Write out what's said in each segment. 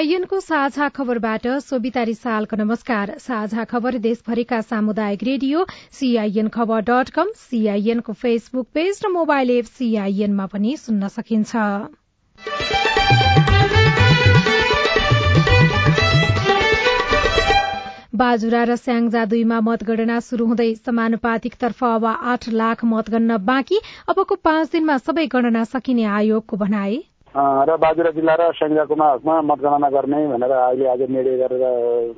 सीआईएनको साझा खबरबाट सोभिता रिसालको नमस्कार। साझा खबर देशभरिका सामुदायिक radio CIN Khabar dot com सीआईएनको फेसबुक पेज र मोबाइल एप सीआईएनमा पनि सुन्न सकिन्छ। बाजुरा र स्याङजा दुईमा मतगणना शुरू हुँदै समानुपातिकतर्फ अब आठ लाख मतगणना बाँकी। अबको पाँच दिनमा सबै गणना सकिने आयोगको भनाए र बाजुरा जिल्ला र स्याङ्जाकोमा हकमा मतगणना गर्ने भनेर अहिले आज निर्णय गरेर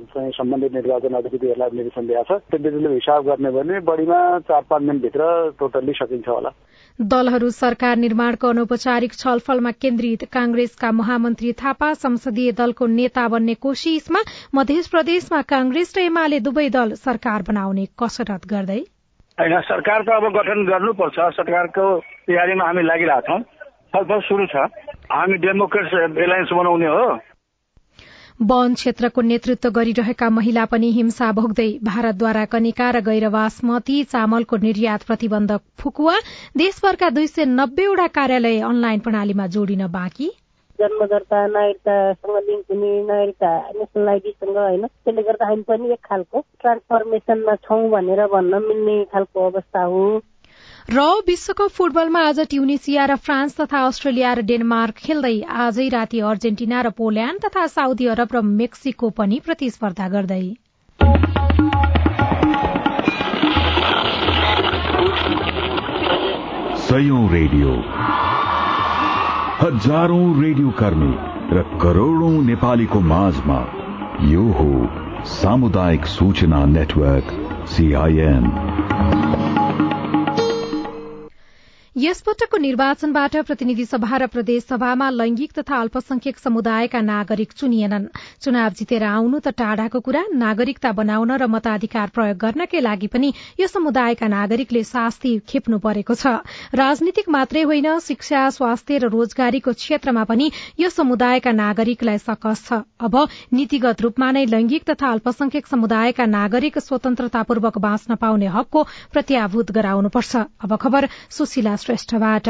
चाहिँ सम्बन्धित निर्वाचन अधिकृतिहरूलाई निर्देशन दिएको छ। त्यो बिजुली हिसाब गर्ने भने बढीमा चार पाँच दिनभित्र टोटल्ली सकिन्छ होला। दलहरू सरकार निर्माणको अनौपचारिक छलफलमा केन्द्रित कांग्रेसका महामन्त्री थापा संसदीय दलको नेता बन्ने कोशिशमा मध्य प्रदेशमा कांग्रेस र एमाले दुवै दल सरकार बनाउने कसरत गर्दै। होइन सरकार त अब गठन गर्नुपर्छ। सरकारको तयारीमा हामी लागिरहेछौँ। छलफल सुरु छ। हामी डेमोक्रेट एलायन्स बनाउने हो। वन क्षेत्रको नेतृत्व गरिरहेका महिला पनि हिंसा भोग्दै भारतद्वारा कनिका र गैर बासमती चामलको निर्यात प्रतिबन्ध फुकुवा देशभरका दुई सय नब्बेवटा कार्यालय अनलाइन प्रणालीमा जोडिन बाँकी। जन्मदर्ता नागरिकतासँग लिङ्क हुने नागरिकता नेसनल आइडीसँग होइन त्यसले गर्दा हामी पनि एक खालको ट्रान्सफर्मेसनमा छौँ भनेर भन्न मिल्ने खालको अवस्था हो। र विश्वकप फुटबलमा आज ट्युनिसिया र फ्रान्स तथा अस्ट्रेलिया र डेनमार्क खेल्दै आजै राति अर्जेन्टिना र पोल्याण्ड तथा साउदी अरब र मेक्सिको पनि प्रतिस्पर्धा गर्दै। रेडियो। हजारौं रेडियो कर्मी र करोड़ौं नेपालीको माझमा यो हो सामुदायिक सूचना नेटवर्क सीआईएन यसपटकको निर्वाचनबाट प्रतिनिधि सभा र प्रदेश सभामा लैंगिक तथा अल्पसंख्यक समुदायका नागरिक चुनिएनन्। चुनाव जितेर आउनु त टाढाको कुरा। नागरिकता बनाउन र मताधिकार प्रयोग गर्नकै लागि पनि यो समुदायका नागरिकले शास्ति खेप्नु परेको छ। राजनीतिक मात्रै होइन शिक्षा स्वास्थ्य र रोजगारीको क्षेत्रमा पनि यो समुदायका नागरिकलाई सकस छ। अब नीतिगत रूपमा नै लैंगिक तथा अल्पसंख्यक समुदायका नागरिक स्वतन्त्रतापूर्वक बाँच्न पाउने हकको प्रत्याभूत गराउनुपर्छ। अब खबर सुशीला श्रेष्ठबाट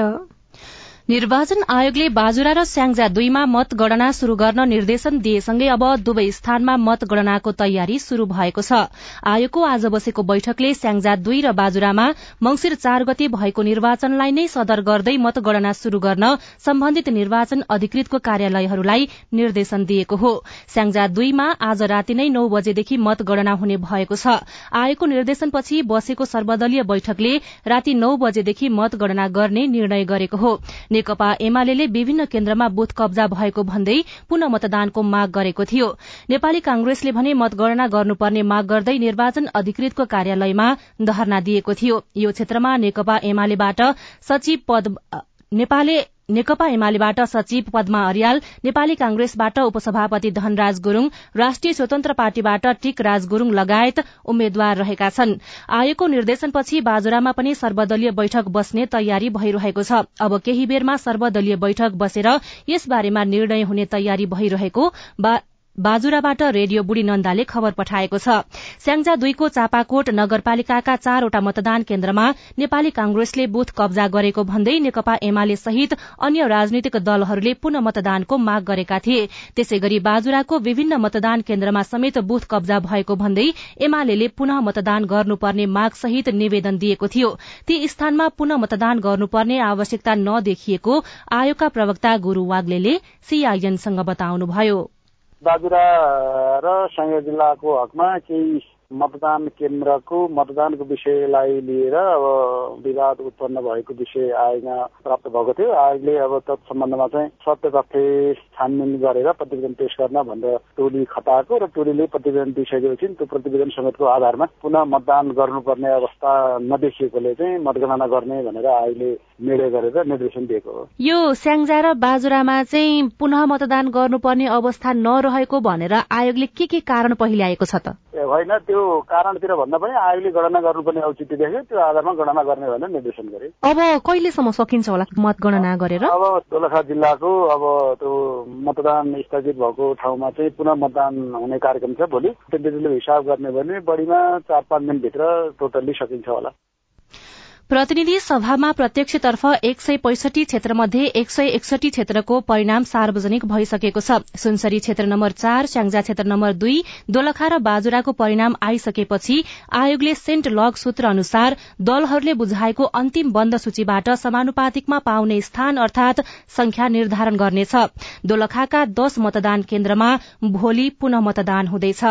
निर्वाचन आयोगले बाजुरा र स्याङ्जा दुईमा मतगणना शुरू गर्न निर्देशन दिएसँगै अब दुवै स्थानमा मतगणनाको तयारी शुरू भएको छ। आयोगको आज बसेको बैठकले स्याङ्जा दुई र बाजुरामा मंगिर चार गते भएको निर्वाचनलाई नै सदर गर्दै मतगणना शुरू गर्न सम्बन्धित निर्वाचन अधिकृतको कार्यालयहरूलाई निर्देशन दिएको हो। स्याङ्जा दुईमा आज राति नै नौ बजेदेखि मतगणना हुने भएको छ। आयोगको निर्देशनपछि बसेको सर्वदलीय बैठकले राति नौ बजेदेखि मतगणना गर्ने निर्णय गरेको हो। नेकपा एमाले विभिन्न केन्द्रमा बुथ कब्जा भएको भन्दै पुनः मतदानको माग गरेको थियो। नेपाली कांग्रेसले भने मतगणना गर्नुपर्ने माग गर्दै निर्वाचन अधिकृतको कार्यालयमा धरना दिएको थियो। यो क्षेत्रमा नेकपा एमालेबाट सचिव पद नेपाली नेकपा एमालेबाट सचिव पद्मा अर्याल नेपाली कांग्रेसबाट उपसभापति धनराज गुरूङ राष्ट्रिय स्वतन्त्र पार्टीबाट टिक राज गुरूङ लगायत उम्मेद्वार रहेका छन्। आयोगको निर्देशनपछि बाजुरामा पनि सर्वदलीय बैठक बस्ने तयारी भइरहेको छ। अब केही बेरमा सर्वदलीय बैठक बसेर यसबारेमा निर्णय हुने तयारी भइरहेको बाजुराबाट रेडियो बुढी नन्दाले खबर पठाएको छ। स्याङ्जा दुईको चापाकोट नगरपालिकाका चारवटा मतदान केन्द्रमा नेपाली कांग्रेसले बुथ कब्जा गरेको भन्दै नेकपा एमाले सहित अन्य राजनीतिक दलहरूले पुनः मतदानको माग गरेका थिए। त्यसै गरी बाजुराको विभिन्न मतदान केन्द्रमा समेत बुथ कब्जा भएको भन्दै एमाले पुनः मतदान गर्नुपर्ने माग सहित निवेदन दिएको थियो। ती स्थानमा पुनः मतदान गर्नुपर्ने आवश्यकता नदेखिएको आयोगका प्रवक्ता गुरू वाग्ले सीआईएनसँग बताउनुभयो। बाजुरा र सङ्घ जिल्लाको हकमा केही मतदान केन्द्रको मतदानको विषयलाई लिएर अब विवाद उत्पन्न भएको विषय आयोगमा प्राप्त भएको थियो। आयोगले अब तत् सम्बन्धमा चाहिँ सत्य तथ्य छानबिन गरेर प्रतिवेदन पेश गर्न भनेर टोली खटाएको र टोलीले प्रतिवेदन दिइसकेपछि त्यो प्रतिवेदन समेतको आधारमा पुनः मतदान गर्नुपर्ने अवस्था नदेखिएकोले चाहिँ मतगणना गर्ने भनेर आयोगले निर्णय गरेर निर्देशन दिएको हो। यो स्याङ्जा र बाजुरामा चाहिँ पुनः मतदान गर्नुपर्ने अवस्था नरहेको भनेर आयोगले के के कारण पहिल्याएको छ त? होइन त्यो कारणतिर भन्दा पनि आयोगले गणना गर्नुपर्ने औचित्य देख्यो। त्यो आधारमा गणना गर्ने भनेर निर्देशन गरे। अब कहिलेसम्म सकिन्छ होला मतगणना गरेर? अब दोलखा जिल्लाको अब त्यो मतदान स्थगित भएको ठाउँमा चाहिँ पुनः मतदान हुने कार्यक्रम छ भोलि। त्यो हिसाब गर्ने भने बढीमा चार पाँच दिनभित्र टोटल्ली सकिन्छ होला। प्रतिनिधि सभामा प्रत्यक्षतर्फ एक सय पैसठी क्षेत्रमध्ये एक सय एकसठी क्षेत्रको परिणाम सार्वजनिक भइसकेको छ। सुनसरी क्षेत्र नम्बर चार स्याङ्जा क्षेत्र नम्बर दुई दोलखा र बाजुराको परिणाम आइसकेपछि आयोगले सेन्ट लग सूत्र अनुसार दलहरूले बुझाएको अन्तिम बन्द सूचीबाट समानुपातिकमा पाउने स्थान अर्थात संख्या निर्धारण गर्नेछ। दोलखाका दश मतदान केन्द्रमा भोलि पुनः मतदान हुँदैछ।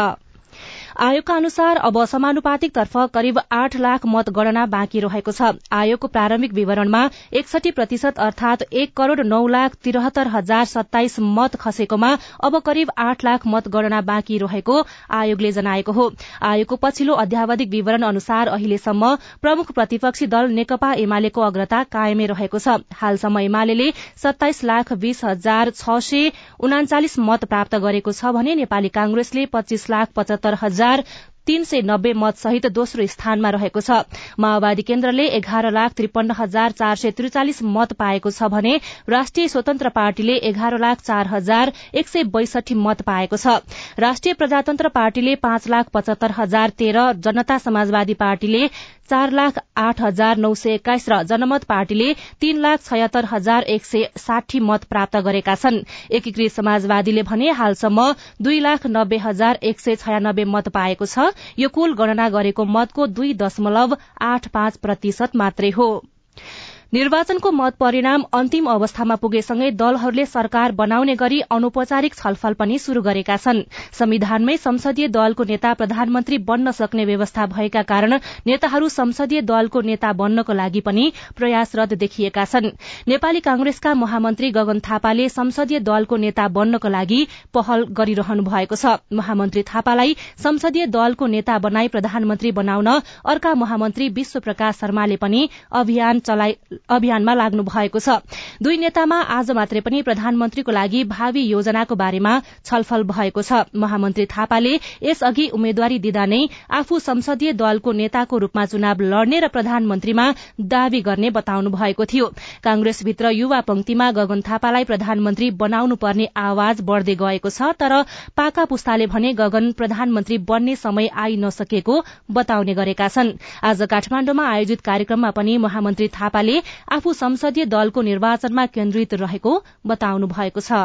आयोगका अनुसार अब समानुपातिक तर्फ करिब आठ लाख मतगणना बाँकी रहेको छ। आयोगको प्रारम्भिक विवरणमा एकसठी प्रतिशत अर्थात एक करोड़ नौ लाख तिरहत्तर हजार सत्ताइस मत खसेकोमा अब करिब आठ लाख मतगणना बाँकी रहेको आयोगले जनाएको हो। आयोगको पछिल्लो अध्यावधिक विवरण अनुसार अहिलेसम्म प्रमुख प्रतिपक्षी दल नेकपा एमालेको अग्रता कायमै रहेको छ। हालसम्म एमाले सत्ताइस लाख बीस हजार छ सय उनाचालिस मत प्राप्त गरेको छ भने नेपाली कांग्रेसले पच्चीस लाख पचहत्तर हजार हजार तीन सय नब्बे मत सहित दोस्रो स्थानमा रहेको छ। माओवादी केन्द्रले एघार लाख त्रिपन्न हजार चार सय त्रिचालिस मत पाएको छ भने राष्ट्रिय स्वतन्त्र पार्टीले एघार लाख चार हजार एक सय बैसठी मत पाएको छ। राष्ट्रिय प्रजातन्त्र पार्टीले पाँच लाख पचहत्तर हजार तेह्र जनता समाजवादी पार्टीले चार लाख आठ हजार नौ सय एक्काइस र जनमत पार्टीले तीन लाख छयत्तर हजार एक सय साठी मत प्राप्त गरेका छन्। एकीकृत समाजवादीले भने हालसम्म दुई लाख नब्बे हजार एक सय छयानब्बे मत पाएको छ। यो कुल गणना गरेको मतको दुई दशमलव आठ पाँच प्रतिशत मात्रै हो। निर्वाचनको मत परिणाम अन्तिम अवस्थामा पुगेसँगै दलहरूले सरकार बनाउने गरी अनौपचारिक छलफल पनि शुरू गरेका छन्। संविधानमै संसदीय दलको नेता प्रधानमन्त्री बन्न सक्ने व्यवस्था भएका कारण नेताहरू संसदीय दलको नेता बन्नको लागि पनि प्रयासरत देखिएका छन्। नेपाली कांग्रेसका महामन्त्री गगन थापाले संसदीय दलको नेता बन्नको लागि पहल गरिरहनु भएको छ। महामन्त्री थापालाई संसदीय दलको नेता बनाई प्रधानमन्त्री बनाउन अर्का महामन्त्री विश्व प्रकाश शर्माले पनि अभियान चलाइ अभियानमा लाग्नु भएको छ। दुई नेतामा आज मात्रै पनि प्रधानमन्त्रीको लागि भावी योजनाको बारेमा छलफल भएको छ। महामन्त्री थापाले यसअघि उम्मेद्वारी दिँदा नै आफू संसदीय दलको नेताको रूपमा चुनाव लड्ने र प्रधानमन्त्रीमा दावी गर्ने बताउनु भएको थियो। कांग्रेसभित्र युवा पंक्तिमा गगन थापालाई प्रधानमन्त्री बनाउनु पर्ने आवाज बढ़दै गएको छ तर पाका पुस्ताले भने गगन प्रधानमन्त्री बन्ने समय आई नसकेको बताउने गरेका छन्। आज काठमाण्डुमा आयोजित कार्यक्रममा पनि महामन्त्री थापाले आफू संसदीय दलको निर्वाचनमा केन्द्रित रहेको बताउनु भएको छ।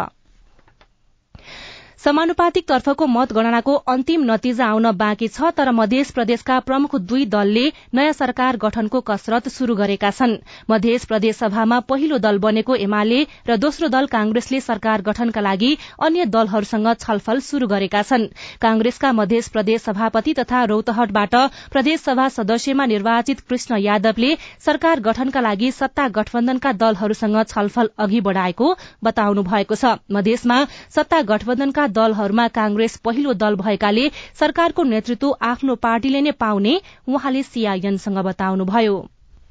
समानुपातिक तर्फको मतगणनाको अन्तिम नतिजा आउन बाँकी छ तर मध्य प्रदेशका प्रमुख दुई दलले नयाँ सरकार गठनको कसरत शुरू गरेका छन्। मध्य प्रदेश सभामा पहिलो दल बनेको एमाले र दोस्रो दल कांग्रेसले सरकार गठनका लागि अन्य दलहरूसँग छलफल शुरू गरेका छन्। कांग्रेसका मध्य प्रदेश सभापति तथा रौतहटबाट प्रदेश सभा सदस्यमा निर्वाचित कृष्ण यादवले सरकार गठनका लागि सत्ता गठबन्धनका दलहरूसँग छलफल अघि बढ़ाएको बताउनु भएको छ। मधेसमा सत्ता गठबन्धनका दलहरूमा कांग्रेस पहिलो दल भएकाले सरकारको नेतृत्व आफ्नो पार्टीले नै पाउने उहाँले सीआईएनसँग बताउनुभयो।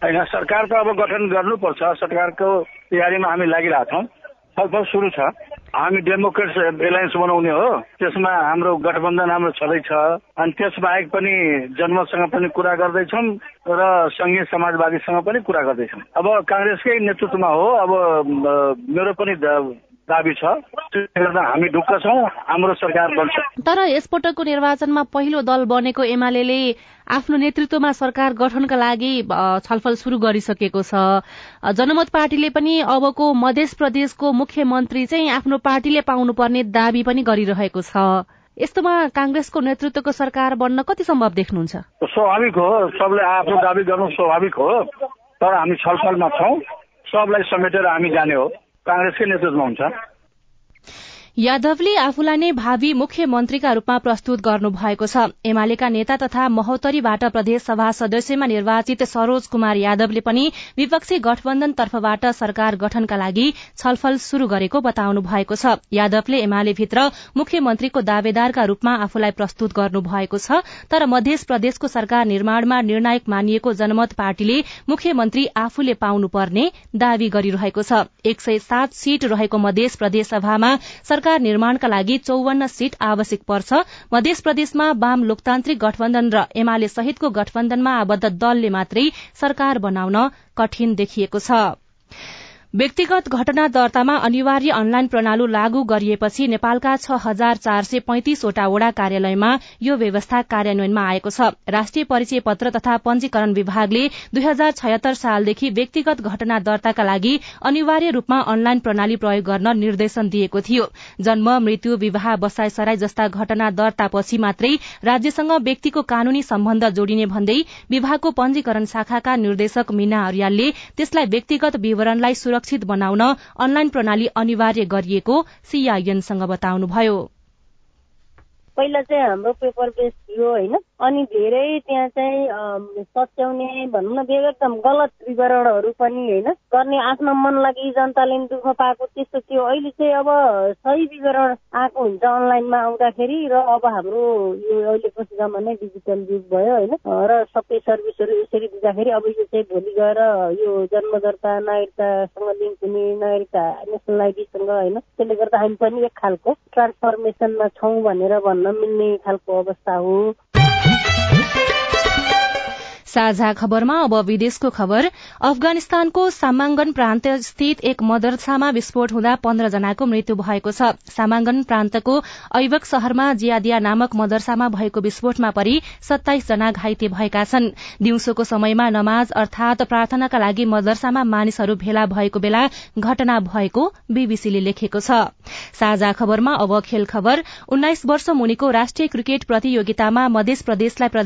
होइन सरकार त अब गठन गर्नुपर्छ सरकारको तयारीमा हामी लागिरहेछौँ। छलफल सुरु छ। हामी डेमोक्रेट एलायन्स बनाउने हो। त्यसमा हाम्रो गठबन्धन हाम्रो छँदैछ। अनि त्यस बाहेक पनि जनमतसँग पनि कुरा गर्दैछौँ र संघीय समाजवादीसँग पनि कुरा गर्दैछौँ। अब काङ्ग्रेसकै नेतृत्वमा हो। अब मेरो पनि दावी छ। हामी ढुक्क छौँ हाम्रो सरकार बन्छ। तर यसपटकको निर्वाचनमा पहिलो दल बनेको एमाले आफ्नो नेतृत्वमा सरकार गठनका लागि छलफल शुरू गरिसकेको छ। जनमत पार्टीले पनि अबको मध्य प्रदेशको मुख्यमन्त्री चाहिँ आफ्नो पार्टीले पाउनुपर्ने दावी पनि गरिरहेको छ। यस्तोमा कांग्रेसको नेतृत्वको सरकार बन्न कति सम्भव देख्नुहुन्छ? स्वाभाविक हो सबले आफ्नो दावी गर्नु स्वाभाविक हो तर हामी छलफलमा छौँ। सबलाई समेटेर हामी जाने हो। काङ्ग्रेसकै नेतृत्वमा हुन्छ? यादवले आफूलाई नै भावी मुख्यमन्त्रीका रूपमा प्रस्तुत गर्नु भएको छ। एमालेका नेता तथा महोत्तरीबाट प्रदेश सभा सदस्यमा निर्वाचित सरोज कुमार यादवले पनि विपक्षी गठबन्धन तर्फबाट सरकार गठनका लागि छलफल शुरू गरेको बताउनु भएको छ। यादवले एमाले भित्र मुख्यमन्त्रीको दावेदारका रूपमा आफूलाई प्रस्तुत गर्नु भएको छ तर मध्य प्रदेशको सरकार निर्माणमा निर्णायक मानिएको जनमत पार्टीले मुख्यमन्त्री आफूले पाउनुपर्ने दावी गरिरहेको छ। एक सय सात सीट रहेको मध्य प्रदेश सभामा सरकार निर्माणका लागि चौवन्न सीट आवश्यक पर्छ। मध्य प्रदेशमा वाम लोकतान्त्रिक गठबन्धन र एमाले सहितको गठबन्धनमा आबद्ध दलले मात्रै सरकार बनाउन कठिन देखिएको छ। व्यक्तिगत घटना दर्तामा अनिवार्य अनलाइन प्रणाली लागू गरिएपछि नेपालका छ हजार चार सय पैंतिसवटा वड़ा कार्यालयमा यो व्यवस्था कार्यान्वयनमा आएको छ। राष्ट्रिय परिचय पत्र तथा पंजीकरण विभागले दुई हजार छयत्तर सालदेखि व्यक्तिगत घटना दर्ताका लागि अनिवार्य रूपमा अनलाइन प्रणाली प्रयोग गर्न निर्देशन दिएको थियो। जन्म मृत्यु विवाह बसाई सराई जस्ता घटना दर्तापछि मात्रै राज्यसँग व्यक्तिको कानूनी सम्बन्ध जोडिने भन्दै विभागको पंजीकरण शाखाका निर्देशक मीना अर्यालले त्यसलाई व्यक्तिगत विवरणलाई सुरक्षित सुरक्षित बनाउन अनलाइन प्रणाली अनिवार्य गरिएको सीआईएनसँग बताउनुभयो। पहिला चाहिँ हाम्रो पेपर बेस थियो होइन? अनि धेरै त्यहाँ चाहिँ सच्याउने भनौँ न एकदम गलत विवरणहरू पनि होइन। गर्ने आफ्नो मन लागि जनताले दुःख पाएको त्यस्तो थियो। अहिले चाहिँ अब सही विवरण आएको हुन्छ अनलाइनमा आउँदाखेरि र अब हाम्रो यो अहिलेको जमानै डिजिटल युग भयो होइन। र सबै सर्भिसहरू यसरी दिँदाखेरि अब यो चाहिँ भोलि गएर यो जन्म दर्ता नागरिकतासँग लिङ्क हुने नागरिकता नेसनल आइडीसँग होइन त्यसले गर्दा हामी पनि एक खालको ट्रान्सफर्मेसनमा छौँ भनेर भन्न मिल्ने खालको अवस्था हो। साझा खबरमा अब विदेशको खबर। अफगानिस्तानको सामाङ्गन प्रान्त स्थित एक मदरसामा विस्फोट हुँदा पन्ध्र जनाको मृत्यु भएको छ। सामाङ्गन प्रान्तको ऐबक शहरमा जियादिया नामक मदरसामा भएको विस्फोटमा परि सत्ताइस जना घाइते भएका छन्। दिउँसोको समयमा नमाज अर्थात प्रार्थनाका लागि मदरसामा मानिसहरू भेला भएको बेला घटना भएको बीबीसीले लेखेको छ। साझा खबरमा अब खेल खबर। उन्नाइस वर्ष मुनिको राष्ट्रिय क्रिकेट प्रतियोगितामा मध्य प्रदेशलाई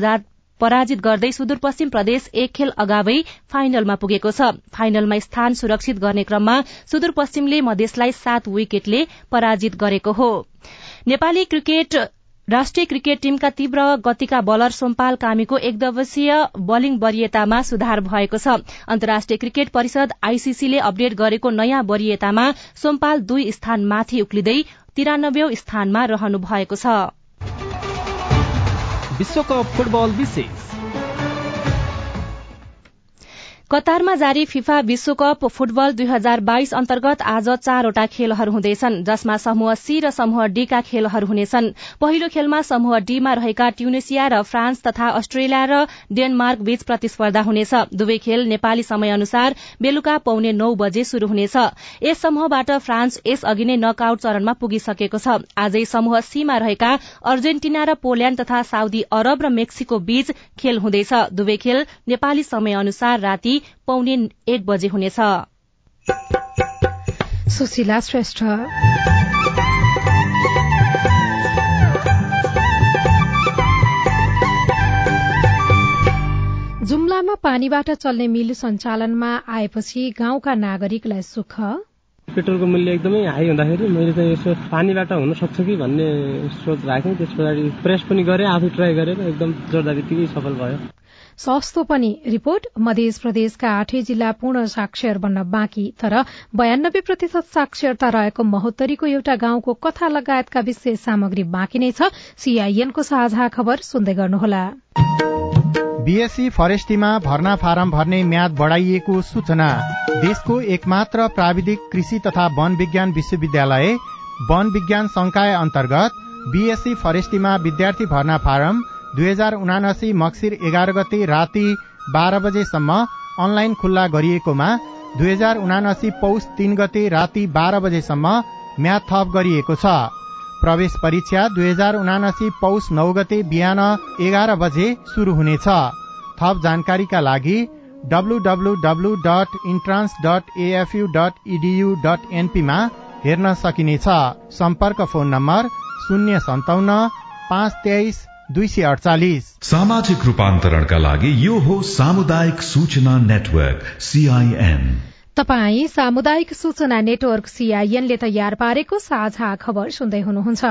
पराजित गर्दै सुदूरपश्चिम प्रदेश एक खेल अगावै फाइनलमा पुगेको छ। फाइनलमा स्थान सुरक्षित गर्ने क्रममा सुदूरपश्चिमले मधेसलाई सात विकेटले पराजित गरेको हो। नेपाली क्रिकेट राष्ट्रिय क्रिकेट टीमका तीव्र गतिका बलर सोमपाल कामीको एक दिवसीय बलिङ वरियतामा सुधार भएको छ। अन्तर्राष्ट्रिय क्रिकेट परिषद आईसीसीले अपडेट गरेको नयाँ वरियतामा सोमपाल दुई स्थान माथि उक्लिँदै तिरानब्बे स्थानमा रहनु भएको छ। विश्वकप फुटबल विशेष। कतारमा जारी फिफा विश्वकप फुटबल दुई हजार बाइस अन्तर्गत आज चारवटा खेलहरू हुँदैछन् जसमा समूह सी र समूह डी का खेलहरू हुनेछन्। पहिलो खेलमा समूह डीमा रहेका ट्युनेसिया र फ्रान्स तथा अस्ट्रेलिया र डेनमार्क बीच प्रतिस्पर्धा हुनेछ। दुवै खेल नेपाली समय अनुसार बेलुका पौने नौ बजे शुरू हुनेछ। यस समूहबाट फ्रान्स यस अघि नै नकआउट चरणमा पुगिसकेको छ। आजै समूह सीमा रहेका अर्जेन्टिना र पोल्याण्ड तथा साउदी अरब र मेक्सिको बीच खेल हुँदैछ। दुवै खेल नेपाली समय अनुसार राति पौने एक बजे हुनेछ। सुशीला श्रेष्ठ। जुम्लामा पानीबाट चल्ने मिल सञ्चालनमा आएपछि गाउँका नागरिकलाई सुख। पेट्रोलको मूल्य एकदमै हाई हुँदाखेरि मैले चाहिँ यसो पानीबाट हुन सक्छ कि भन्ने सोच राखेँ। त्यस पछाडि प्रयास पनि गरेँ आफै ट्राई गरेर एकदम जोड्दा बित्तिकै सफल भयो। सस्तो पनि रिपोर्ट। मध्य प्रदेशका आठै जिल्ला पूर्ण साक्षर बन्न बाँकी तर बयानब्बे प्रतिशत साक्षरता रहेको महोत्तरीको एउटा गाउँको कथा लगायतका विशेष सामग्री बाँकी नै छ। सीआईएनको साझा खबर सुन्दै गर्नुहोला। बीएससी फरेस्टीमा भर्ना फारम भर्ने म्याद बढ़ाइएको सूचना। देशको एकमात्र प्राविधिक कृषि तथा वन विज्ञान विश्वविद्यालय वन विज्ञान संकाय अन्तर्गत बीएससी फरेस्टीमा विद्यार्थी भर्ना फारम दुई हजार उनासी मक्सिर एघार गते राति बाह्र बजेसम्म अनलाइन खुल्ला गरिएकोमा दुई हजार उनासी पौष तीन गते राति बाह्र बजेसम्म म्याद थप गरिएको छ। प्रवेश परीक्षा दुई हजार उनासी पौष नौ गते बिहान एघार बजे शुरू हुनेछ। थप जानकारीका लागि W W W dot intrans dot AFU dot EDU dot एनपीमा हेर्न सकिनेछ। सम्पर्क फोन नम्बर शून्य सन्ताउन्न पाँच तेइस दुई सय अडचालिस। सामाजिक रूपान्तरणका लागि यो हो सामुदायिक सूचना नेटवर्क सीआईएन तपाई सामुदायिक सूचना नेटवर्क सीआईएनले तयार पारेको साझा खबर सुन्दै हुनुहुन्छ।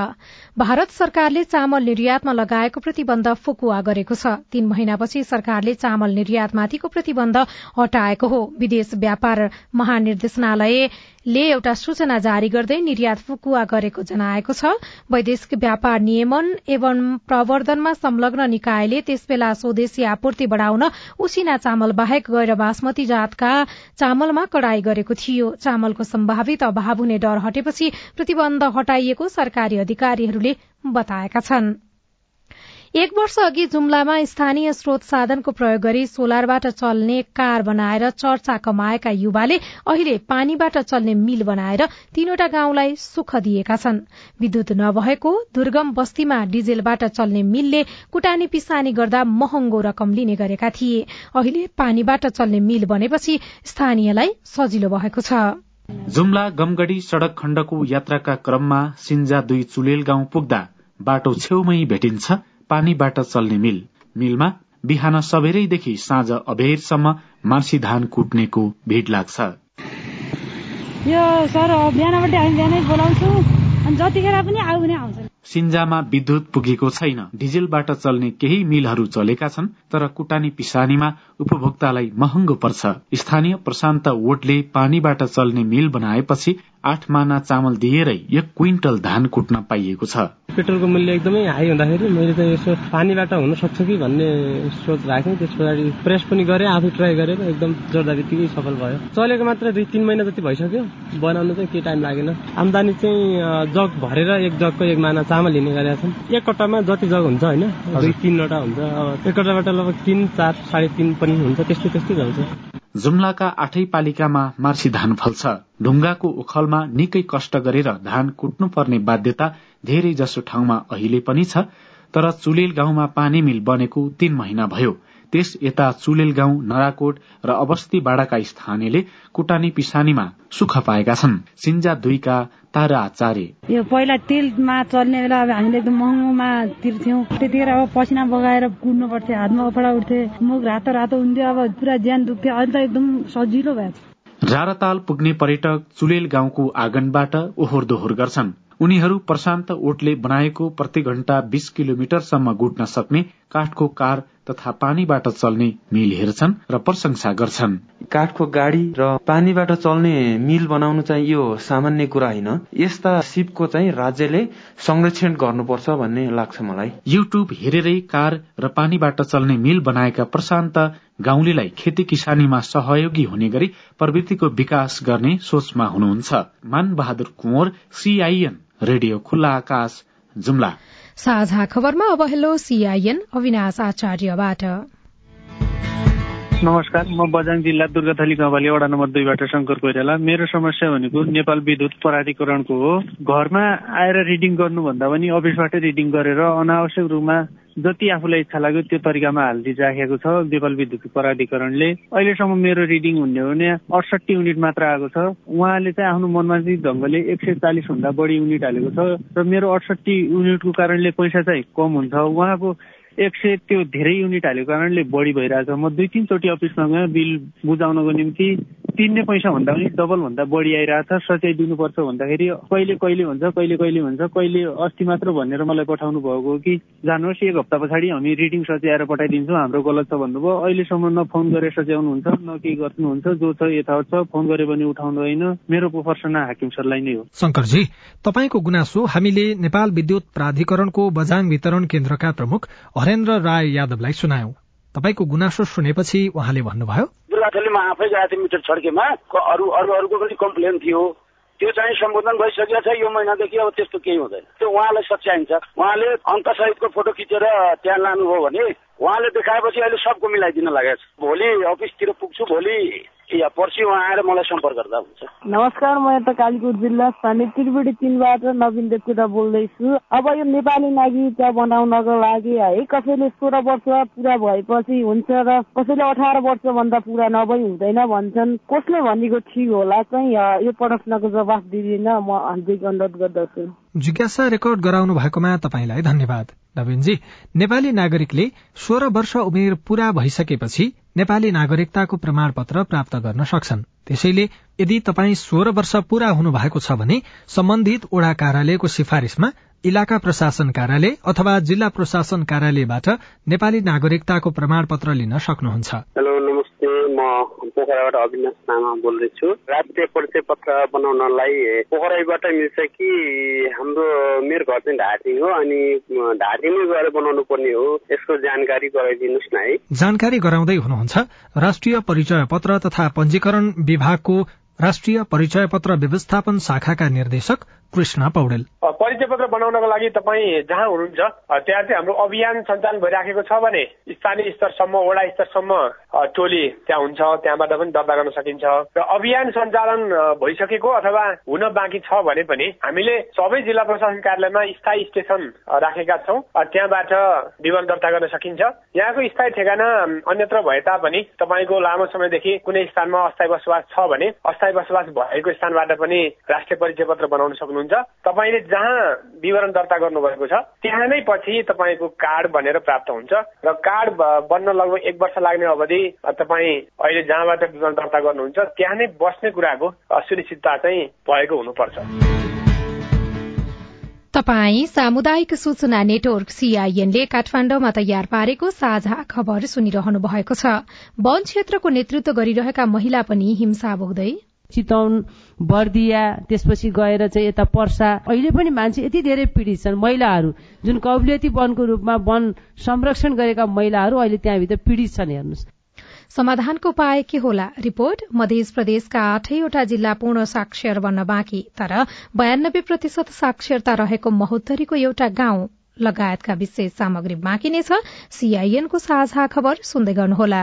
भारत सरकारले चामल निर्यातमा लगाएको प्रतिबन्ध फुकुवा गरेको छ। तीन महिनापछि सरकारले चामल निर्यातमाथिको प्रतिबन्ध हटाएको हो। विदेश व्यापार महानिर्देशनालयले एउटा सूचना जारी गर्दै निर्यात फुकुवा गरेको जनाएको छ। वैदेशिक व्यापार नियमन एवं प्रवर्धनमा संलग्न निकायले त्यसबेला स्वदेशी आपूर्ति बढ़ाउन उसिना चामल बाहेक गैर बासमती जातका चामलमा कड़ाई गरेको थियो। चामलको सम्भावित अभाव हुने डर हटेपछि प्रतिबन्ध हटाइएको सरकारी अधिकारीहरूले बताएका छन्। एक वर्ष अघि जुम्लामा स्थानीय स्रोत साधनको प्रयोग गरी सोलरबाट चल्ने कार बनाएर चर्चा कमाएका युवाले अहिले पानीबाट चल्ने मिल बनाएर तीनवटा गाउँलाई सुख दिएका छन्। विद्युत नभएको दुर्गम बस्तीमा डिजेलबाट चल्ने मिलले कुटानी पिसानी गर्दा महँगो रकम लिने गरेका थिए। अहिले पानीबाट चल्ने मिल बनेपछि स्थानीयलाई सजिलो भएको छ। जुम्ला गमगढ़ी सड़क खण्डको यात्राका क्रममा सिन्जा दुई चुलेल गाउँ पुग्दा बाटो छेउमै भेटिन्छ। पानीबाट चल्ने मिल। मिलमा बिहान सबेरैदेखि साँझ अबेरसम्म मार्सी धान कुट्नेको भिड लाग्छ। यो सर बिहानबाट हामी बिहानै बोलाउँछौँ। अनि जतिखेर पनि आऊ भने आउँछ। सिन्जामा विद्युत पुगेको छैन। डिजेलबाट चल्ने केही मिलहरू चलेका छन् तर कुटानी पिसानीमा उपभोक्तालाई महँगो पर्छ। स्थानीय प्रशान्त वोटले पानीबाट चल्ने मिल बनाएपछि आठ माना चामल दिएरै एक क्विन्टल धान कुट्न पाइएको छ। पेट्रोलको मूल्य एकदमै हाई हुँदाखेरि मैले चाहिँ यसो पानीबाट हुन सक्छ कि भन्ने सोच राखेँ। त्यस पछाडि प्रेस पनि गरेँ आफै ट्राई गरेर एकदम जोड्दा बित्तिकै सफल भयो। चलेको मात्र दुई तिन महिना जति भइसक्यो बनाउनु चाहिँ केही टाइम लागेन। आम्दानी चाहिँ जग भरेर एक जगको एक माना चामल लिने गरेका छन्। एक कट्टामा जति जग हुन्छ होइन दुई तिनवटा हुन्छ। अब एक कट्टाबाट लगभग तिन चार साढे तिन पनि हुन्छ त्यस्तै त्यस्तै चल्छ। जुम्लाका आठै पालिकामा मार्सी धान फल्छ। ढुङ्गाको उखलमा निकै कष्ट गरेर धान कुट्नुपर्ने बाध्यता धेरै जसो ठाउँमा अहिले पनि छ तर चुलेल गाउँमा पानी मिल बनेको तीन महिना भयो। त्यस यता चुलेल गाउँ नराकोट र अवस्थी बाडाका स्थानीयले कुटानी पिसानीमा सुख पाएका छन्। सिन्जा दुईका तारा आचार्य। यो पहिला तेलमा चल्ने बेला अब हामीले एकदम महँगोमा तिर्थ्यौँ। त्यतिखेर अब पसिना बगाएर कुद्नु पर्थ्यो हातमा कपडा उठ्थे मुख रातो रातो हुन्थ्यो अब पुरा ज्यान दुख्थ्यो। अहिले त एकदम सजिलो भयो। राराताल पुग्ने पर्यटक चुलेल गाउँको आँगनबाट ओहोर दोहोर गर्छन्। उनीहरू प्रशान्त ओटले बनाएको प्रति घण्टा बीस किलोमिटरसम्म गुट्न सक्ने काठको कार तथा पानीबाट चल्ने मिल हेर्छन् र प्रशंसा गर्छन्। काठको गाडी र पानीबाट चल्ने मिल बनाउनु चाहिँ यो सामान्य कुरा होइन। यस्ता सिपको चाहिँ राज्यले संरक्षण गर्नुपर्छ भन्ने लाग्छ मलाई। युट्युब हेरेरै कार र पानीबाट चल्ने मिल बनाएका प्रशान्त गाउँलेलाई खेती किसानीमा सहयोगी हुने गरी प्रवृत्तिको विकास गर्ने सोचमा हुनुहुन्छ। मान बहादुर कुँवर सीआईएन रेडियो खुल्ला आकाश जुम्ला। साझा खबरमा अब हेलो सीआईएन अविनाश आचार्यबाट। नमस्कार म बजाङ जिल्ला दुर्गाथली गाउँपाली वडा नम्बर दुईबाट शङ्कर कोइराला। मेरो समस्या भनेको नेपाल विद्युत प्राधिकरणको हो। घरमा आएर रिडिङ गर्नुभन्दा पनि अफिसबाटै रिडिङ गरेर अनावश्यक रूपमा जति आफूलाई इच्छा लाग्यो त्यो तरिकामा हालिदिइराखेको छ। नेपाल विद्युत प्राधिकरणले। अहिलेसम्म मेरो रिडिङ हुने हो भने अडसठी युनिट मात्र आएको छ। उहाँले चाहिँ आफ्नो मनमाजी ढङ्गले एक सय चालिस भन्दा बढी युनिट हालेको छ। र मेरो अडसठी युनिटको कारणले पैसा चाहिँ कम हुन्छ। उहाँको एक सय त्यो धेरै युनिट हालेको कारणले बढी भइरहेछ म दुई तिनचोटि अफिसमा गएँ बिल बुझाउनको निम्ति तिर्ने पैसा भन्दा पनि डबल भन्दा बढी आइरहेछ सच्याइ दिनुपर्छ भन्दाखेरि कहिले कहिले हुन्छ कहिले कहिले हुन्छ कहिले अस्ति मात्र भनेर मलाई पठाउनु भएको कि जानुहोस् एक हप्ता पछाडि हामी रिडिङ सच्याएर पठाइदिन्छौँ हाम्रो गलत छ भन्नुभयो। अहिलेसम्म न फोन गरेर सच्याउनुहुन्छ न केही गर्नुहुन्छ जो छ यथावत छ फोन गरे पनि उठाउनु होइन। मेरो प्रफर्सना हाकिम सरलाई नै हो। शङ्करजी तपाईँको गुनासो हामीले नेपाल विद्युत प्राधिकरणको बजाङ वितरण केन्द्रका प्रमुख हरेन्द्र राय यादवलाई सुनायौं। तपाईँको गुनासो सुनेपछि उहाँले भन्नुभयो दुर्गाथलीमा आफै गएको थिएँ मिटर छड्केमा अरू अरू अरूको पनि कम्प्लेन थियो। त्यो चाहिँ सम्बोधन भइसकेको छ यो महिनादेखि अब त्यस्तो केही हुँदैन। त्यो उहाँलाई सच्याइन्छ। उहाँले अङ्कसहितको फोटो खिचेर त्यहाँ लानुभयो भने उहाँले देखाएपछि अहिले सबको मिलाइदिन लागेको छ। भोलि अफिसतिर पुग्छु भोलि या पर्सि उहाँ आएर मलाई सम्पर्क गर्दा हुन्छ। नमस्कार म यता कालीकोट जिल्ला स्थानीय त्रिवेणी तिनबाट नवीन देवकोटा बोल्दैछु। अब यो नेपाली नागरिकता बनाउनको लागि है कसैले सोह्र वर्ष पुरा भएपछि हुन्छ र कसैले अठार वर्षभन्दा पुरा नभई हुँदैन भन्छन्। कसले भनेको ठिक होला चाहिँ यो प्रश्नको जवाफ दिदिन म हार्दिक अनुरोध गर्दछु। जिज्ञासा रेकर्ड गराउनु भएकोमा तपाईँलाई धन्यवाद। नवीनजी नेपाली नागरिकले सोह्र वर्ष उमेर पूरा भइसकेपछि नेपाली नागरिकताको प्रमाणपत्र प्राप्त गर्न सक्छन्। त्यसैले यदि तपाईँ सोह्र वर्ष पूरा हुनु भएको छ भने सम्बन्धित ओडा कार्यालयको सिफारिशमा इलाका प्रशासन कार्यालय अथवा जिल्ला प्रशासन कार्यालयबाट नेपाली नागरिकताको प्रमाणपत्र लिन सक्नुहुन्छ। हेलो नमस्ते। म पोखराबाट अविनाश लामा बोल्दैछु। राष्ट्रिय परिचय पत्र बनाउनलाई पोखराबाट मिल्छ कि हाम्रो मेरो घर चाहिँ ढाटिङ हो अनि ढाटिङमै गएर बनाउनु पर्ने हो यसको जानकारी गराइदिनुहोस् न है। जानकारी गराउँदै हुनुहुन्छ राष्ट्रिय परिचय पत्र तथा पञ्जीकरण विभागको राष्ट्रिय परिचय पत्र व्यवस्थापन शाखाका निर्देशक कृष्ण पौडेल। परिचय पत्र बनाउनको लागि तपाईँ जहाँ हुनुहुन्छ त्यहाँ चाहिँ हाम्रो अभियान सञ्चालन भइराखेको छ भने स्थानीय स्तरसम्म वडा स्तरसम्म टोली त्यहाँ हुन्छ त्यहाँबाट पनि दर्ता गर्न सकिन्छ। र अभियान सञ्चालन भइसकेको अथवा हुन बाँकी छ भने पनि हामीले सबै जिल्ला प्रशासन कार्यालयमा स्थायी स्टेसन राखेका छौँ। त्यहाँबाट विवरण दर्ता गर्न सकिन्छ। यहाँको स्थायी ठेगाना अन्यत्र भए तापनि तपाईँको लामो समयदेखि कुनै स्थानमा अस्थायी बसोबास छ भने अस्थायी बसोबास भएको स्थानबाट पनि राष्ट्रिय परिचय पत्र बनाउन सक्नुहुन्छ। हुनुहुन्छ। तपाईँले जहाँ विवरण दर्ता गर्नुभएको छ त्यहाँ नै पछि तपाईँको कार्ड बनेर प्राप्त हुन्छ। र कार्ड बन्न लगभग एक वर्ष लाग्ने अवधि तपाईँ अहिले जहाँबाट विवरण दर्ता गर्नुहुन्छ त्यहाँ नै बस्ने कुराको सुनिश्चितता चाहिँ भएको हुनुपर्छ। तपाई सामुदायिक सूचना नेटवर्क सीआईएनले काठमाण्डुमा तयार पारेको साझा खबर सुनिरहनु भएको छ। वन क्षेत्रको नेतृत्व गरिरहेका महिला पनि हिंसा भोग्दै चितौन बर्दिया त्यसपछि गएर चाहिँ यता पर्सा। अहिले पनि मान्छे यति धेरै पीडित छन् महिलाहरू जुन कौलियती वनको रूपमा वन संरक्षण गरेका महिलाहरू अहिले त्यहाँभित्र पीडित छन् हेर्नुहोस्। समाधानको उपाय के होला? रिपोर्ट? मध्य प्रदेशका आठैवटा जिल्ला पूर्ण साक्षर बन्न बाँकी तर बयानब्बे प्रतिशत साक्षरता रहेको महोत्तरीको एउटा गाउँ लगायतका विशेष सामग्री बाँकी नै छ। सीआईएनको साझा खबर सुन्दै गर्नुहोला।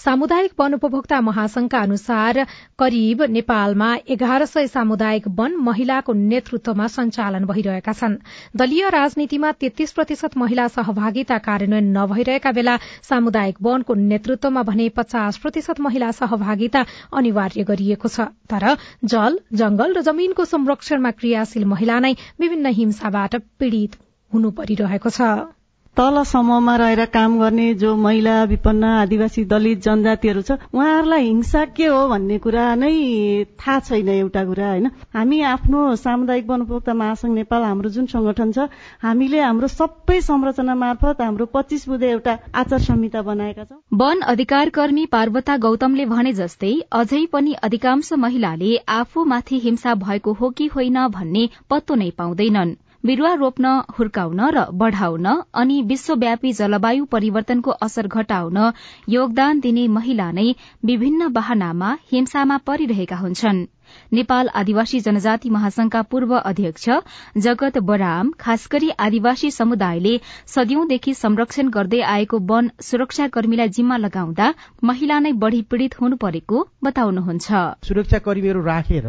सामुदायिक वन उपभोक्ता महासंघका अनुसार करिब नेपालमा एघार सय सामुदायिक वन महिलाको नेतृत्वमा सञ्चालन भइरहेका छन्। दलीय राजनीतिमा तेत्तीस प्रतिशत महिला सहभागिता कार्यान्वयन नभइरहेका बेला सामुदायिक वनको नेतृत्वमा भने पचास प्रतिशत महिला सहभागिता अनिवार्य गरिएको छ। तर जल जंगल र जमीनको संरक्षणमा क्रियाशील महिला नै विभिन्न हिंसाबाट पीड़ित हुनु परिरहेको छ। तल समूहमा रहेर काम गर्ने जो महिला विपन्न आदिवासी दलित जनजातिहरू छ उहाँहरूलाई हिंसा के हो भन्ने कुरा नै थाहा छैन एउटा कुरा होइन? हामी आफ्नो सामुदायिक वनोपभोक्ता महासंघ नेपाल हाम्रो जुन संगठन छ हामीले हाम्रो सबै संरचना मार्फत हाम्रो पच्चिस बुधे एउटा आचार संहिता बनाएका छौँ। वन अधिकार कर्मी पार्वता गौतमले भने जस्तै अझै पनि अधिकांश महिलाले आफूमाथि हिंसा भएको हो कि होइन भन्ने पत्तो नै पाउँदैनन्। बिरूवा रोप्न हुर्काउन र बढ़ाउन अनि विश्वव्यापी जलवायु परिवर्तनको असर घटाउन योगदान दिने महिला नै विभिन्न वाहनामा हिंसामा परिरहेका हुन्छन्। नेपाल आदिवासी जनजाति महासंघका पूर्व अध्यक्ष जगत बराम खास गरी आदिवासी समुदायले सदियौंदेखि संरक्षण गर्दै आएको वन सुरक्षा कर्मीलाई जिम्मा लगाउँदा महिला नै बढ़ी पीड़ित हुनु परेको बताउनुहुन्छ। सुरक्षा कर्मीहरू राखेर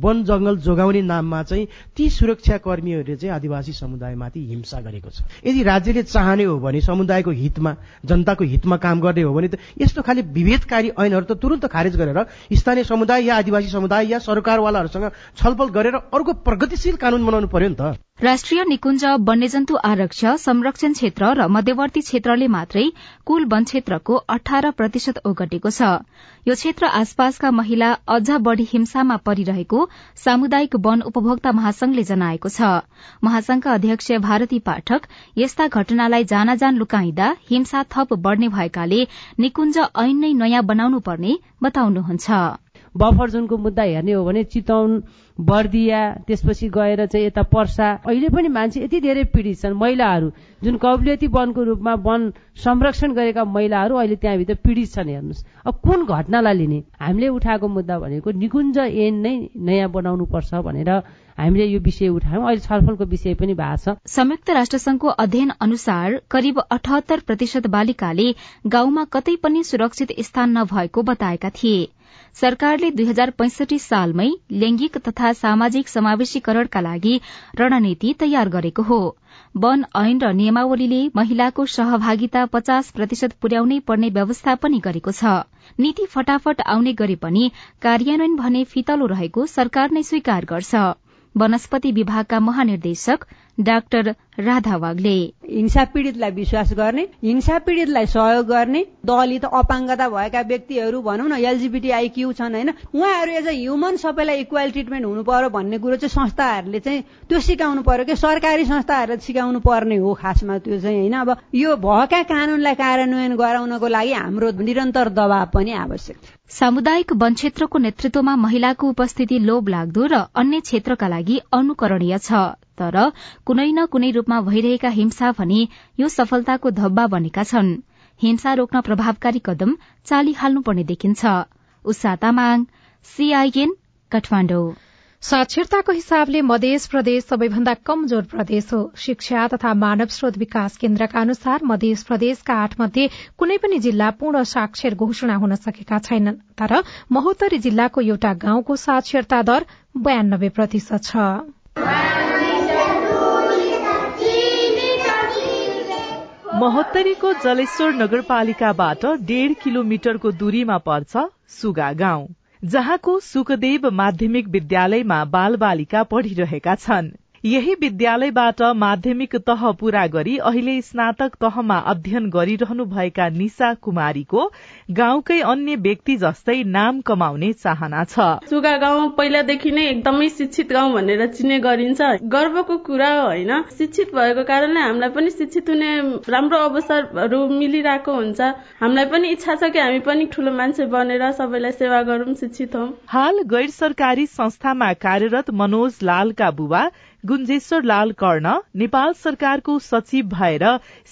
वन जंगल जोगाउने नाममा चाहिँ ती सुरक्षा कर्मीहरूले चाहिँ आदिवासी समुदायमाथि हिंसा गरेको छ। यदि राज्यले चाहने हो भने समुदायको हितमा जनताको हितमा काम गर्ने हो भने त यस्तो खालि विभेदकारी ऐनहरू त तुरन्त खारेज गरेर स्थानीय समुदाय या आदिवासी समुदाय या सरकारवालाहरूसँग छलफल गरेर अर्को प्रगतिशील कानून बनाउनु पर्यो नि त। राष्ट्रिय निकुञ्ज वन्यजन्तु आरक्ष संरक्षण क्षेत्र र मध्यवर्ती क्षेत्रले मात्रै कुल वन क्षेत्रको अठार प्रतिशत ओगटेको छ। यो क्षेत्र आसपासका महिला अझ बढ़ी हिंसामा परिरहेको सामुदायिक वन उपभोक्ता महासंघले जनाएको छ। महासंघका अध्यक्ष भारती पाठक यस्ता घटनालाई जानाजान लुकाइँदा हिंसा थप बढ़ने भएकाले निकुञ्ज ऐन नै नयाँ बनाउनु पर्ने बताउनुहुन्छ। बफर जोनको मुद्दा हेर्ने हो भने चितौन बर्दिया त्यसपछि गएर चाहिँ यता पर्सा। अहिले पनि मान्छे यति धेरै पीडित छन् महिलाहरू जुन कौलियती वनको रूपमा वन संरक्षण गरेका महिलाहरू अहिले त्यहाँभित्र पीडित छन् हेर्नुहोस्। अब कुन घटनालाई लिने? हामीले उठाएको मुद्दा भनेको निकुञ्ज एन नै नयाँ बनाउनु पर्छ भनेर हामीले यो विषय उठायौं। अहिले छलफलको विषय पनि भएको छ। संयुक्त राष्ट्रसंघको अध्ययन अनुसार करिब अठहत्तर प्रतिशत बालिकाले गाउँमा कतै पनि सुरक्षित स्थान नभएको बताएका थिए। सरकारले दुई हजार पैंसठी सालमै लैंगिक तथा सामाजिक समावेशीकरणका लागि रणनीति तयार गरेको हो। वन ऐन र नियमावलीले महिलाको सहभागिता पचास प्रतिशत पुर्याउनै पर्ने व्यवस्था पनि गरेको छ। नीति फटाफट आउने गरे पनि कार्यान्वयन भने फितलो रहेको सरकार नै स्वीकार गर्छ। वनस्पति विभागका महानिर्देशक डाक्टर राधा वाग्ले हिंसा पीड़ितलाई विश्वास गर्ने हिंसा पीड़ितलाई सहयोग गर्ने दलित अपाङ्गता भएका व्यक्तिहरू भनौँ न एलजिबिटी आइक्यू छन् होइन? उहाँहरू एज अ ह्युमन सबैलाई इक्वल ट्रिटमेन्ट हुनु पर्यो भन्ने कुरो चाहिँ संस्थाहरूले चाहिँ त्यो सिकाउनु पर्यो कि सरकारी संस्थाहरूले सिकाउनु पर्ने हो खासमा त्यो चाहिँ होइन? अब यो भएका कानूनलाई कार्यान्वयन गराउनको लागि हाम्रो निरन्तर दबाव पनि आवश्यक छ। सामुदायिक वन क्षेत्रको नेतृत्वमा महिलाको उपस्थिति लोभ लाग्दो र अन्य क्षेत्रका लागि अनुकरणीय छ। तर कुनै न कुनै रूपमा भइरहेका हिंसा भने यो सफलताको धब्बा बनेका छन्। हिंसा रोक्न प्रभावकारी कदम चालिहाल्नुपर्ने देखिन्छ। साक्षरताको हिसाबले मध्य प्रदेश सबैभन्दा कमजोर प्रदेश हो। शिक्षा तथा मानव स्रोत विकास केन्द्रका अनुसार मध्य प्रदेशका आठ मध्ये कुनै पनि जिल्ला पूर्ण साक्षर घोषणा हुन सकेका छैनन्। तर महोत्तरी जिल्लाको एउटा गाउँको साक्षरता दर बयानब्बे प्रतिशत छ। महोत्तरीको जलेश्वर नगरपालिकाबाट डेढ किलोमिटरको दूरीमा पर्छ सुगा गाउँ जहाँको सुखदेव माध्यमिक विद्यालयमा बाल बालिका पढ़िरहेका छन्। यही विद्यालयबाट माध्यमिक तह पूरा गरी अहिले स्नातक तहमा अध्ययन गरिरहनु भएका निशा कुमारीको गाउँकै अन्य व्यक्ति जस्तै नाम कमाउने चाहना छ। सुगा गाउँ पहिलादेखि नै एकदमै शिक्षित गाउँ भनेर चिने गरिन्छ। गर्वको कुरा होइन। शिक्षित भएको कारणले हामीलाई पनि शिक्षित हुने राम्रो अवसरहरू मिलिरहेको हुन्छ। हामीलाई पनि इच्छा छ कि हामी पनि ठूलो मान्छे बनेर सबैलाई सेवा गरौँ शिक्षित हौ। हाल गैर सरकारी संस्थामा कार्यरत मनोज लालका बुबा गुन्जेश्वर लाल कर्ण नेपाल सरकारको सचिव भएर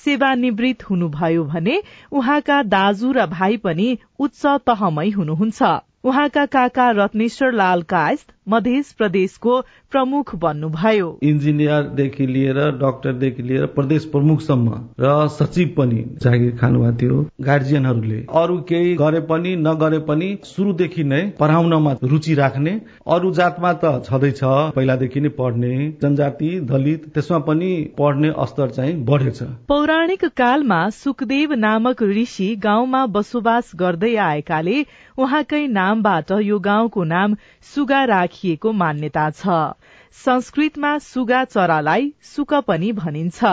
सेवानिवृत्त हुनुभयो भने उहाँका दाजु र भाइ पनि उच्च तहमै हुनुहुन्छ। उहाँका काका रत्नेश्वर लाल कायस्थ मध्य प्रदेशको प्रमुख बन्नुभयो। इन्जिनियरदेखि लिएर डाक्टरदेखि लिएर प्रदेश प्रमुखसम्म र सचिव पनि जागिर खानुभएको थियो गार्जियनहरूले। अरू केही गरे पनि नगरे पनि सुरुदेखि नै पढाउनमा रुचि राख्ने अरू जातमा त छँदैछ पहिलादेखि नै पढ्ने जनजाति दलित त्यसमा पनि पढ्ने स्तर चाहिँ बढेछ। पौराणिक कालमा सुखदेव नामक ऋषि गाउँमा बसोबास गर्दै आएकाले उहाँकै नामबाट यो गाउँको नाम सुगा राखिएको मान्यता छ। संस्कृतमा सुगा चरालाई सुक पनि भनिन्छ।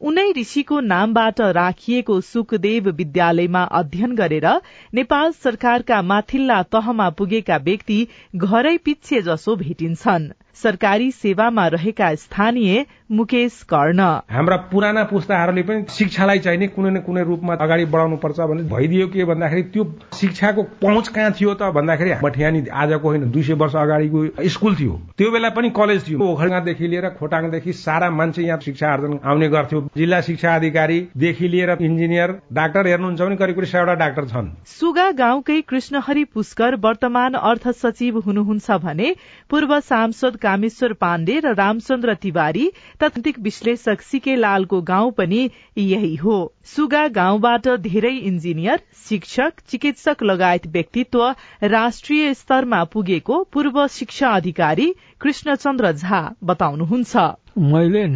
उनै ऋषिको नामबाट राखिएको सुखदेव विद्यालयमा अध्ययन गरेर नेपाल सरकारका माथिल्ला तहमा पुगेका व्यक्ति घरै पिच्छे जसो भेटिन्छन्। सरकारी सेवामा रहेका स्थानीय मुकेश कर्ण। हाम्रा पुराना पुस्ताहरूले पनि शिक्षालाई चाहिँ नि कुनै न कुनै रूपमा अगाडि बढाउनु पर्छ भने भइदियो के भन्दाखेरि त्यो शिक्षाको पहुँच कहाँ थियो त भन्दाखेरि मठियानी आजको होइन दुई सय वर्ष अगाडिको स्कुल थियो। त्यो बेला पनि कलेज थियो। ओखलगादेखि लिएर खोटाङदेखि सारा मान्छे यहाँ शिक्षा आर्जन आउने गर्थ्यो। जिल्ला शिक्षा अधिकारीदेखि लिएर इन्जिनियर डाक्टर हेर्नुहुन्छ भने करिब करिब सयवटा डाक्टर छन्। सुगा गाउँकै कृष्णहरि पुष्कर वर्तमान अर्थ सचिव हुनुहुन्छ भने पूर्व सांसद कामेश्वर पाण्डे र रामचन्द्र तिवारी तत्विक विश्लेषक सिके लालको गाउँ पनि यही हो। सुगा गाउँबाट धेरै इन्जिनियर शिक्षक चिकित्सक लगायत व्यक्तित्व राष्ट्रिय स्तरमा पुगेको पूर्व शिक्षा अधिकारी कृष्णचन्द्र झा बताउनुहुन्छ। मैले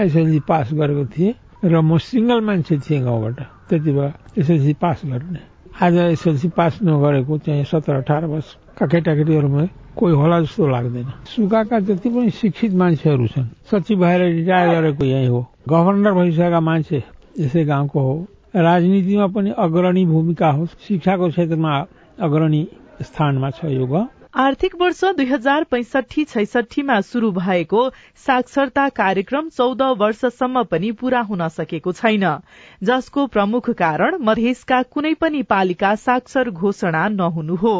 एसएलसी पास गरेको थिएँ र म सिंगल मान्छे थिएँ गाउँबाट। त्यति बेला एसएलसी पास गर्ने। आज एसएलसी पास नगरेको चाहिँ सत्र अठार वर्षका केटाकेटीहरूमा कोही होला जस्तो लाग्दैन। सुगाका जति पनि शिक्षित मान्छेहरू छन् सचिव भएर रिटायर गरेको यही हो। गभर्नर भइसकेका मान्छे यसै गाउँको हो। राजनीतिमा पनि अग्रणी भूमिका हो शिक्षाको क्षेत्रमा अग्रणी स्थानमा छ यो गाउँ। आर्थिक वर्ष दुई हजार पैंसठी छैसठीमा शुरू भएको साक्षरता कार्यक्रम चौध वर्षसम्म पनि पूरा हुन सकेको छैन। जसको प्रमुख कारण मधेसका कुनै पनि पालिका साक्षर घोषणा नहुनु हो।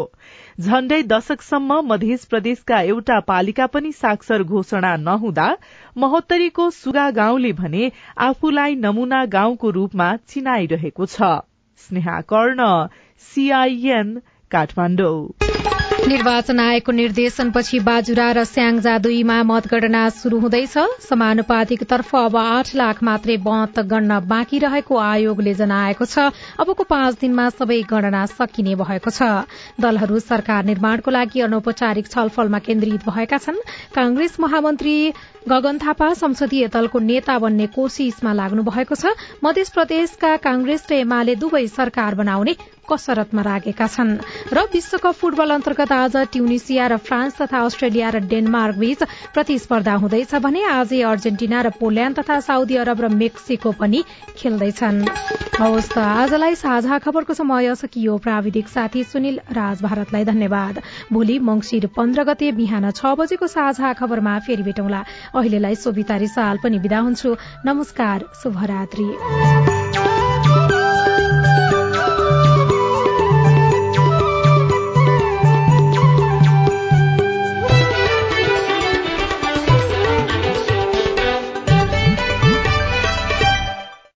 झण्डै दशकसम्म मध्य प्रदेशका एउटा पालिका पनि साक्षर घोषणा नहुँदा महोत्तरीको सुगा गाउँले भने आफूलाई नमूना गाउँको रूपमा चिनाइरहेको छ। स्नेहा कर्ण सीआईएन काठमाडौँ। निर्वाचन आयोगको निर्देशनपछि बाजुरा र स्याङजा दुईमा मतगणना शुरू हुँदैछ। समानुपातिक तर्फ अब आठ लाख मात्रै मत गण्न बाँकी रहेको आयोगले जनाएको छ। अबको पाँच दिनमा सबै गणना सकिने भएको छ। दलहरू सरकार निर्माणको लागि अनौपचारिक छलफलमा केन्द्रित भएका छन्। कांग्रेस महामन्त्री गगन थापा संसदीय दलको नेता बन्ने कोशिशमा लाग्नु भएको छ। मध्य प्रदेशका कांग्रेस र एमाले दुवै सरकार बनाउने कसरतमा लागेका छन्। र विश्वकप फुटबल अन्तर्गत आज ट्युनिसिया र फ्रान्स तथा अस्ट्रेलिया र डेनमार्क बीच प्रतिस्पर्धा हुँदैछ भने आजै अर्जेन्टिना र पोल्याण्ड तथा साउदी अरब र मेक्सिको पनि खेल्दैछन्। हवस् त आजलाई साझा खबरको समय सकियो। प्राविधिक साथी सुनिल राज भारतलाई धन्यवाद। भोलि मंगिर पन्ध्र गते बिहान छ बजेको साझा खबरमा फेरि भेटौँला। अहिलेलाई सोभिता रिसाल पनि विदा हुन्छु। नमस्कार शुभरात्री।